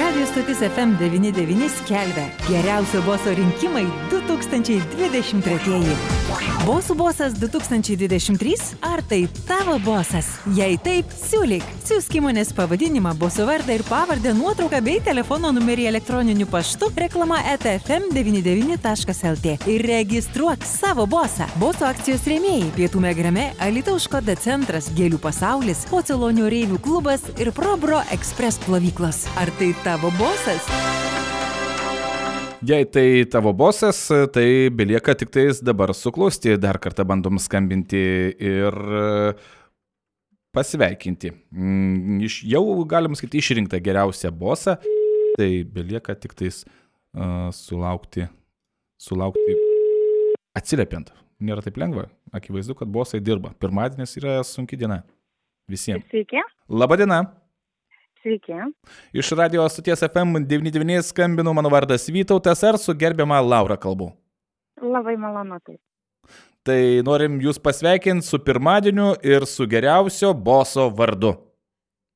Radio stotis FM99 skelbia geriausio boso rinkimai 2023. Bosų bosas 2023? Ar tai tavo bosas? Jei taip, siūlyk. Siūsk įmonės pavadinimą, boso vardą ir pavardę, nuotrauką bei telefono numerį elektroniniu paštu reklama etfm99.lt ir registruok savo bosą. Boso akcijos rėmėjai - Pietų Megrame, Alitaus Škoda centras, Gėlių pasaulis, Pocelonio Reivių klubas ir Probro Express plovyklos. Ar tai tavo bosas? Jei tai tavo bosas, tai belieka tik tais dabar suklusti, dar kartą bandom skambinti ir e, pasveikinti. Mm, Iš, jau galim sakyti išrinktą geriausią bosą, tai belieka tik tais uh, sulaukti, sulaukti atsiliepiant. Nėra taip lengva, akivaizdu, kad bosai dirba. Pirmadienis yra sunki diena visiems. Sveiki. Labadiena. Sveiki. Iš radio stoties FM99 skambinu, mano vardas Vytautas, ar su gerbiama Laura kalbu. Labai malonu tai. Tai norim jūs pasveikinti su pirmadieniu ir su geriausio boso vardu.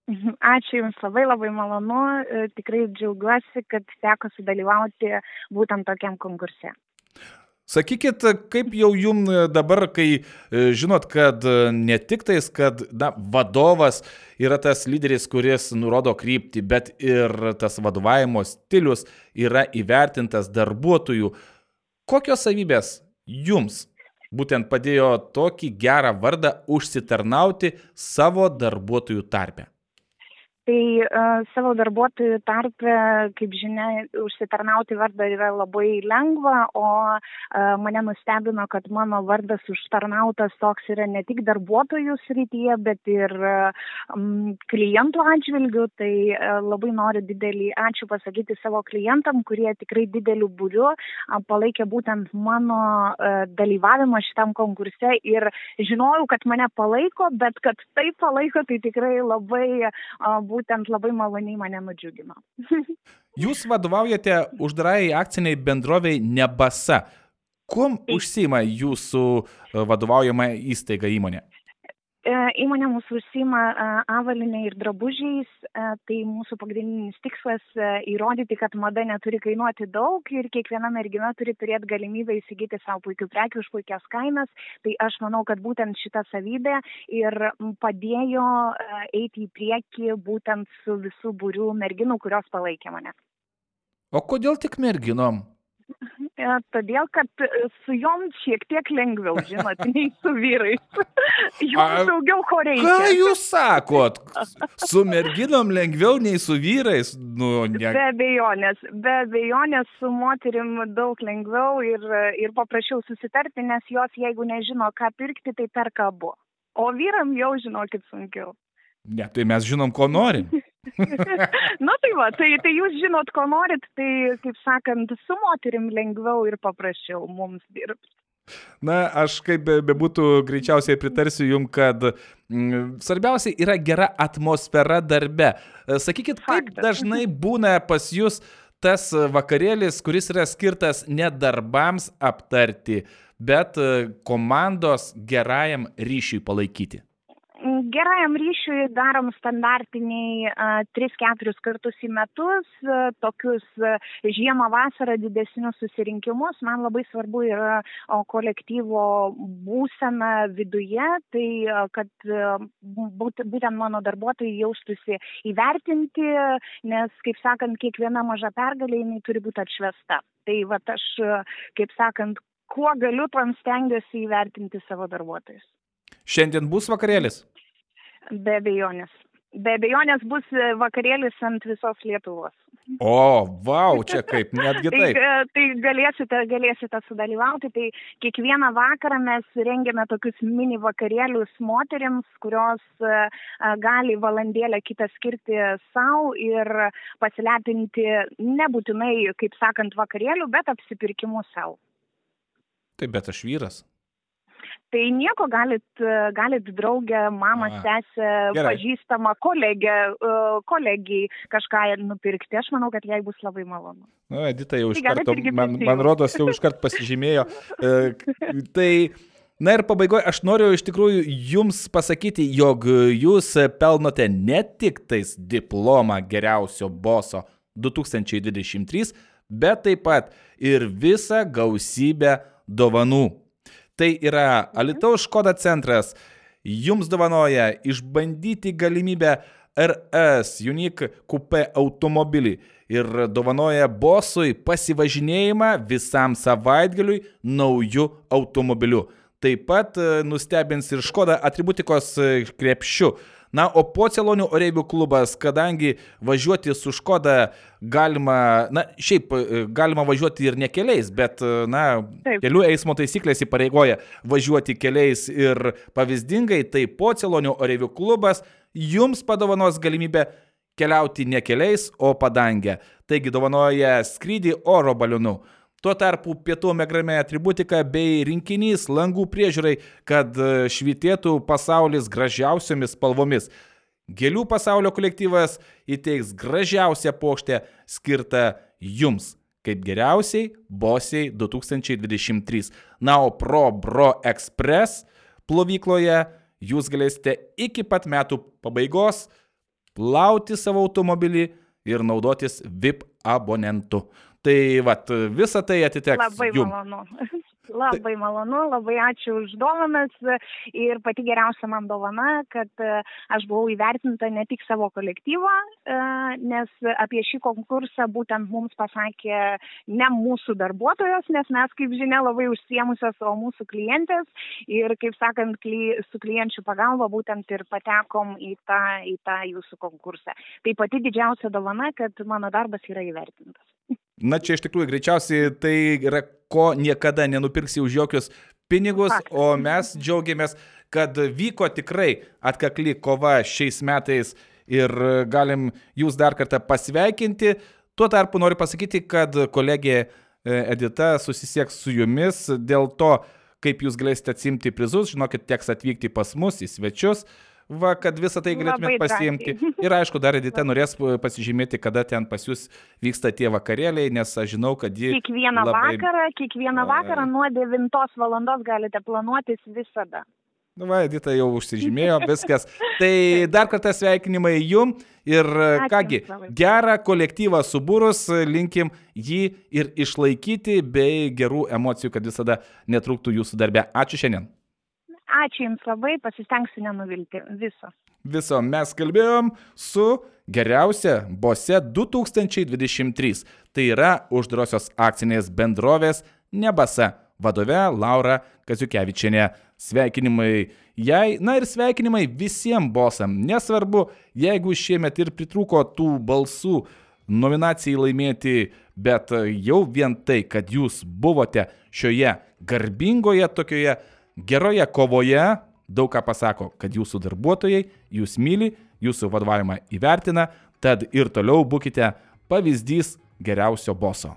Ačiū Jums labai labai malonu. E, Tikrai džiaugiuosi, kad teko sudalyvauti būtent tokiam konkurse. Sakykit, kaip jau jum dabar, kai e, žinot, kad e, ne tik tais, kad na, vadovas yra tas lyderis, kuris nurodo kryptį, bet ir tas vadovavimo stilius yra įvertintas darbuotojų. Kokios savybės jums būtent padėjo tokį gerą vardą užsitarnauti savo darbuotojų tarpe? Tai uh, savo darbuotojų tarpe, kaip žinia, užsitarnauti vardą yra labai lengva, o uh, mane nustebino, kad mano vardas užtarnautas toks yra ne tik darbuotojų srityje, bet ir um, klientų atžvilgių. Tai labai noriu didelį ačiū pasakyti savo klientam, kurie tikrai dideliu būriu palaikė būtent mano dalyvavimą šitam konkurse ir žinojau, kad mane palaiko, bet kad tai palaiko, tai tikrai labai uh, būtent labai maloniai mane nudžiugino. Jūs vadovaujate uždarai akciniai bendroviai Nebasa. Kuom užsima jūsų e, vadovaujama įstaiga įmonė? E, Įmonė mūsų užsima e, avalinė ir drabužiais, e, tai mūsų pagrindinis tikslas įrodyti, kad mada neturi kainuoti daug ir kiekviena mergina turi turėti galimybę įsigyti savo puikių prekių už puikias kainas. Tai aš manau, kad būtent šita savybė ir padėjo eiti į priekį būtent su visų būrių merginų, kurios palaikė mane. O kodėl tik merginom? E, Todėl, kad e, su jom šiek tiek lengviau, žinot, nei su vyrais. Jums daugiau ko Ką reikia. jūs sakot? Su merginom lengviau nei su vyrais? Nu, ne. Be abejonės, be abejonės su moterim daug lengviau ir, ir paprasčiau susitarti, nes jos, jeigu nežino, ką pirkti, tai perka abu. O vyram jau žinokit sunkiau. ne, tai mes žinom, ko norim. Na tai va, tai, tai jūs žinot, ko norit, tai, kaip sakant, su moterim lengviau ir paprasčiau mums dirbti. Na, aš kaip be- bebūtų greičiausiai pritarsiu jum, kad mm, svarbiausia yra gera atmosfera darbe. E, Sakykit, kaip Faktas. dažnai būna pas jūs tas vakarėlis, kuris yra skirtas ne darbams aptarti, bet e, komandos gerajam ryšiui palaikyti. Gerajam ryšiui darom standartiniai a, 3-4 kartus į metus, tokius žiemą, vasarą didesnius susirinkimus. Man labai svarbu yra kolektyvo būsena viduje, tai kad būtent mano darbuotojai jaustųsi įvertinti, nes, kaip sakant, kiekviena maža pergalė jinai turi būti atšvesta. Tai va aš, kaip sakant, kuo galiu, tam stengiuosi įvertinti savo darbuotojus. Šiandien bus vakarėlis? Be abejonės. Be abejonės bus e, vakarėlis ant visos Lietuvos. O, wow, čia kaip, netgi Tai, taip. e, tai galėsite, galėsite sudalyvauti. Tai kiekvieną vakarą mes rengiame tokius mini vakarėlius moteriams, kurios e, e, gali valandėlę kitą skirti savo ir pasilepinti nebūtinai, kaip sakant, vakarėlių, bet apsipirkimų savo. Taip, bet aš vyras. Tai nieko galit, galit draugę, mamą, sesę, pažįstamą, kolegę, e, kolegijai kažką nupirkti. Aš manau, kad jai bus labai malonu. Nu, Edita jau iš Tai karto, man, man rodos, jau iš karto pasižymėjo. E, Tai, na ir pabaigoje, aš noriu iš tikrųjų jums pasakyti, jog jūs pelnote ne tik tais diplomą geriausio boso, 2023, bet taip pat ir visą gausybę dovanų. Tai yra Alitaus Škoda centras jums dovanoja išbandyti galimybę RS Unique Coupe automobilį ir dovanoja bosui pasivažinėjimą visam savaitgaliui naujų automobilių. Taip pat e, nustebins ir Škoda atributikos e, krepšiu. Na, o po Celonių Oreivių klubas, kadangi važiuoti su Škoda galima, na, šiaip e, galima važiuoti ir ne keliais, bet, na, Taip. kelių eismo taisyklės įpareigoja važiuoti keliais ir pavyzdingai, tai po Celonių Oreivių klubas jums padovanos galimybę keliauti ne keliais, o padangę. Taigi dovanoja skrydį oro balionu. Tuo tarpu pietų megrame atributika bei rinkinys langų priežiūrai, kad e, švitėtų pasaulis gražiausiomis spalvomis. Gėlių pasaulio kolektyvas įteiks gražiausią pokštę skirtą jums, kaip geriausiai bosiai 2023. Na, o Pro Bro Express plovykloje jūs galėsite iki pat metų pabaigos plauti savo automobilį ir naudotis VIP abonentu. Tai vat, visa tai atiteks. Labai jum. malonu. Labai malonu, labai ačiū už dovanas ir pati geriausia man dovana, kad e, aš buvau įvertinta ne tik savo kolektyvą, e, nes apie šį konkursą būtent mums pasakė ne mūsų darbuotojos, nes mes, kaip žinia, labai užsiemusios, o mūsų klientės ir, kaip sakant, su klienčių pagalba būtent ir patekom į tą, į tą jūsų konkursą. Tai pati didžiausia dovana, kad mano darbas yra įvertintas. Na čia iš tikrųjų greičiausiai tai yra ko niekada nenupirksi už jokius pinigus, o mes džiaugiamės, kad vyko tikrai atkakli kova šiais metais ir galim jūs dar kartą pasveikinti. Tuo tarpu noriu pasakyti, kad kolegė e, Edita susisieks su jumis dėl to, kaip jūs galėsite atsimti prizus. Žinokit, teks atvykti pas mus į svečius va, kad visą tai galėtumėt pasiimti. Ir aišku, dar Edita norės pasižymėti, kada ten pas jūs vyksta tie vakarėliai, nes aš žinau, kad ji... Kiekvieną labai... vakarą, kiekvieną vakarą nuo 9 valandos galite planuotis visada. Nu, va, Edita jau užsižymėjo, viskas. Tai dar kartą sveikinimai jum ir Ačiū, kągi, gerą kolektyvą subūrus, linkim jį ir išlaikyti bei gerų emocijų, kad visada netrūktų jūsų darbe. Ačiū šiandien. Ačiū Jums labai, pasistengsiu nenuvilti viso. Viso mes kalbėjom su geriausia bose 2023. Tai yra uždarosios akcinės bendrovės Nebasa vadove Laura Kaziukevičianė. Sveikinimai jai, na ir sveikinimai visiems bosam. Nesvarbu, jeigu šiemet ir pritrūko tų balsų nominacijai laimėti, bet jau vien tai, kad jūs buvote šioje garbingoje tokioje Geroje kovoje daug ką pasako, kad jūsų darbuotojai jūs myli, jūsų vadovavimą įvertina, tad ir toliau būkite pavyzdys geriausio boso.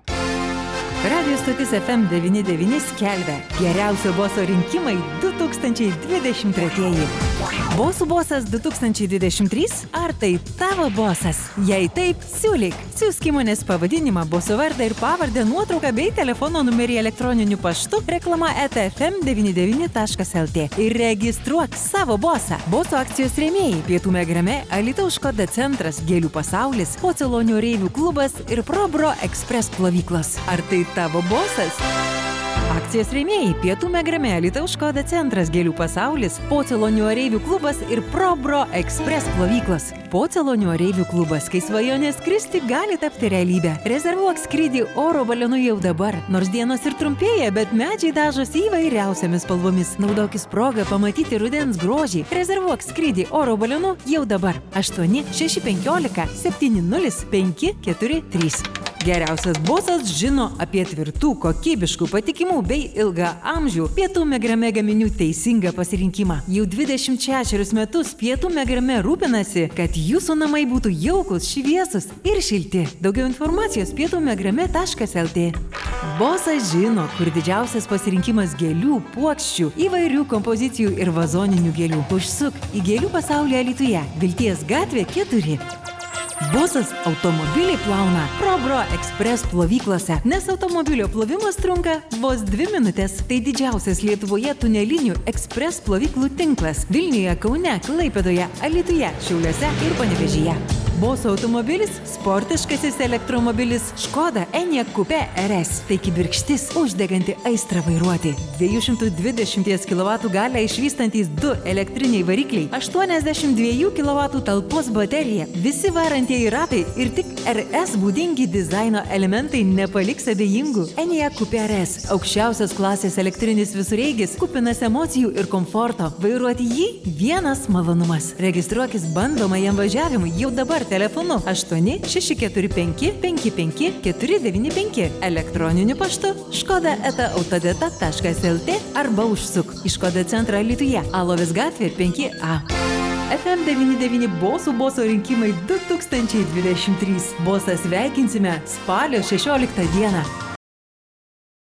Radio stotis FM99 skelbia geriausio boso rinkimai 2023. Bosų bosas 2023? Ar tai tavo bosas? Jei taip, siūlyk. Siūsk įmonės pavadinimą, bosų vardą ir pavardę, nuotrauką bei telefono numerį elektroniniu paštu reklama etfm99.lt ir registruok savo bosą. Boso akcijos rėmėjai - Pietų Megrame, Alitaus Škoda centras, Gėlių pasaulis, Pocelonių reivių klubas ir Probro Express plovyklos. Ar tai tavo bosas? Akcijos rėmėjai - Pietų Megrame, Lietuvos Škoda centras, Gėlių pasaulis, Pocelonių oreivių klubas ir Probro Express plovyklos. Pocelonių oreivių klubas, kai svajonės kristi gali tapti realybę. Rezervuok skrydį oro balionu jau dabar. Nors dienos ir trumpėja, bet medžiai dažosi įvairiausiamis spalvomis. Naudokis progą pamatyti rudens grožį. Rezervuok skrydį oro balionu jau dabar. 8 615 70543. Geriausias bosas žino apie tvirtų, kokybiškų, patikimų bei ilgą amžių pietų megrame gaminių teisingą pasirinkimą. Jau 26 metus pietų megrame rūpinasi, kad jūsų namai būtų jaukus, šviesus ir šilti. Daugiau informacijos pietų megrame.lt. Bosas žino, kur didžiausias pasirinkimas gėlių, puokščių, įvairių kompozicijų ir vazoninių gėlių. Užsuk į gėlių pasaulį Alituje, Vilties gatvė 4. Bosas automobilį plauna Probro Express plovyklose, nes automobilio plovimas trunka vos dvi minutės. Tai didžiausias Lietuvoje tunelinių ekspres plovyklų tinklas Vilniuje, Kaune, Klaipėdoje, Alituje, Šiauliuose ir Panevežyje. Boso automobilis - sportiškasis elektromobilis Škoda Enyaq Coupe RS. Tai kibirkštis uždeganti aistrą vairuoti. 220 kW galę išvystantis du elektriniai varikliai, 82 kW talpos baterija, visi varantieji ratai ir tik RS būdingi dizaino elementai nepaliks abejingų. Enyaq Coupe RS - aukščiausios klasės elektrinis visureigis, kupinas emocijų ir komforto. Vairuoti jį vienas malonumas. Registruokis bandomajam važiavimui jau dabar telefonu 8 645 55 495 elektroniniu paštu škoda eta autodeta.lt arba užsuk į Škoda centrą Lietuvoje, Alovis gatvė 5A. FM99 Bosų boso rinkimai 2023. Bosą sveikinsime spalio 16 dieną.